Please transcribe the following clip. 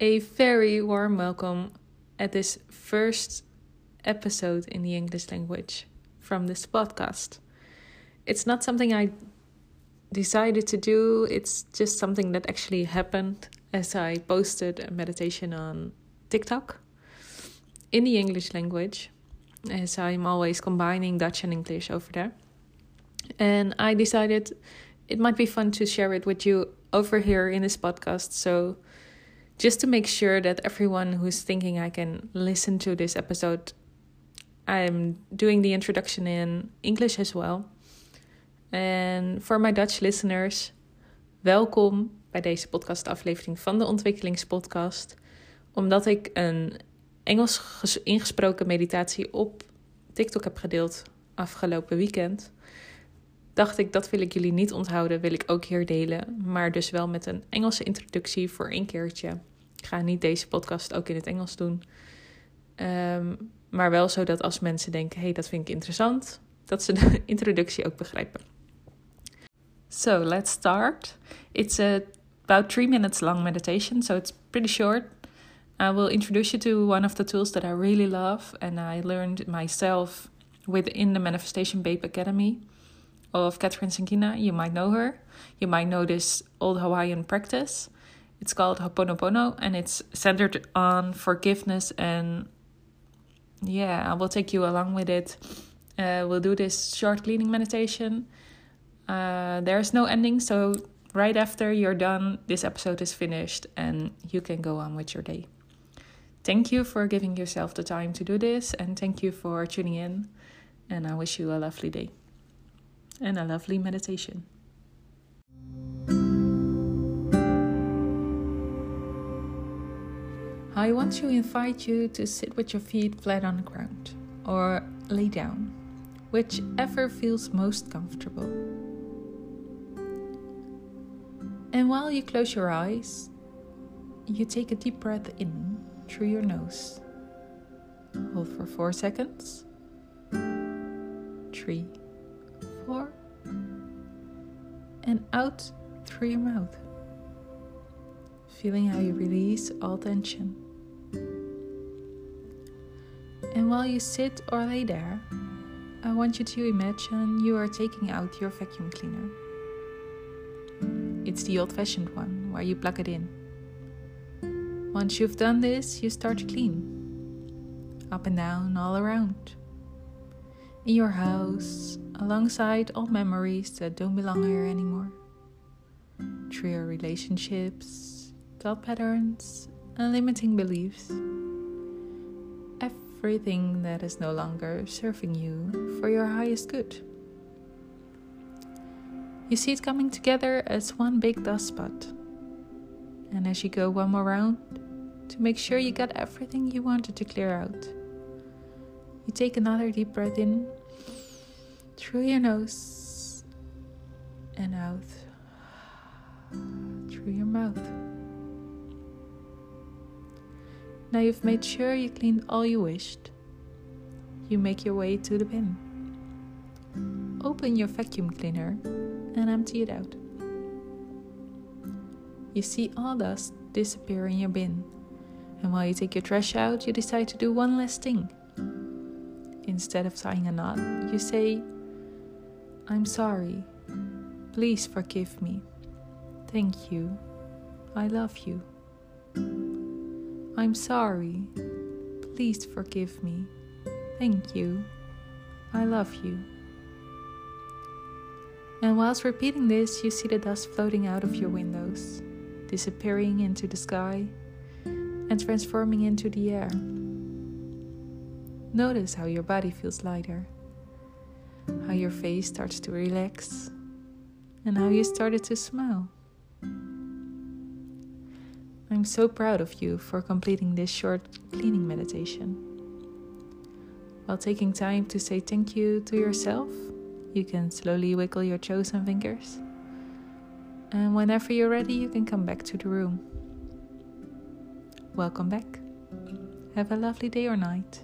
a very warm welcome at this first episode in the English language from this podcast. It's not something I decided to do, it's just something that actually happened as I posted a meditation on TikTok in the English language, as I'm always combining Dutch and English over there. And I decided it might be fun to share it with you over here in this podcast. So, just to make sure that everyone who's thinking I can listen to this episode, I'm doing the introduction in English as well. En voor mijn Dutch listeners, welkom bij deze podcastaflevering van de Ontwikkelingspodcast. Omdat ik een Engels ingesproken meditatie op TikTok heb gedeeld afgelopen weekend, dacht ik dat wil ik jullie niet onthouden, wil ik ook hier delen, maar dus wel met een Engelse introductie voor een keertje. Ik ga niet deze podcast ook in het Engels doen, um, maar wel zodat als mensen denken, hey, dat vind ik interessant, dat ze de introductie ook begrijpen. So let's start. It's a about three minutes long meditation, so it's pretty short. I will introduce you to one of the tools that I really love and I learned myself within the Manifestation Babe Academy of Kathrin Zenkina. You might know her. You might know this old Hawaiian practice. It's called Ho'oponopono and it's centered on forgiveness and yeah, I will take you along with it. Uh, we'll do this short cleaning meditation. Uh, there's no ending, so right after you're done, this episode is finished and you can go on with your day. Thank you for giving yourself the time to do this, and thank you for tuning in. And I wish you a lovely day and a lovely meditation. I want to invite you to sit with your feet flat on the ground or lay down, whichever feels most comfortable. And while you close your eyes, you take a deep breath in through your nose. Hold for four seconds. Three, four. And out through your mouth. Feeling how you release all tension. And while you sit or lay there, I want you to imagine you are taking out your vacuum cleaner. It's the old fashioned one where you plug it in. Once you've done this, you start to clean. Up and down, all around. In your house, alongside all memories that don't belong here anymore. Through your relationships, thought patterns, and limiting beliefs. Everything that is no longer serving you for your highest good. You see it coming together as one big dust spot. And as you go one more round, to make sure you got everything you wanted to clear out, you take another deep breath in through your nose and out through your mouth. Now you've made sure you cleaned all you wished. You make your way to the bin. Open your vacuum cleaner and empty it out. You see all dust disappear in your bin, and while you take your trash out, you decide to do one last thing. Instead of tying a knot, you say, I'm sorry. Please forgive me. Thank you. I love you. I'm sorry. Please forgive me. Thank you. I love you. And whilst repeating this, you see the dust floating out of your windows, disappearing into the sky, and transforming into the air. Notice how your body feels lighter, how your face starts to relax, and how you started to smile. I'm so proud of you for completing this short cleaning meditation. While taking time to say thank you to yourself you can slowly wiggle your toes and fingers. And whenever you're ready, you can come back to the room. Welcome back. Have a lovely day or night.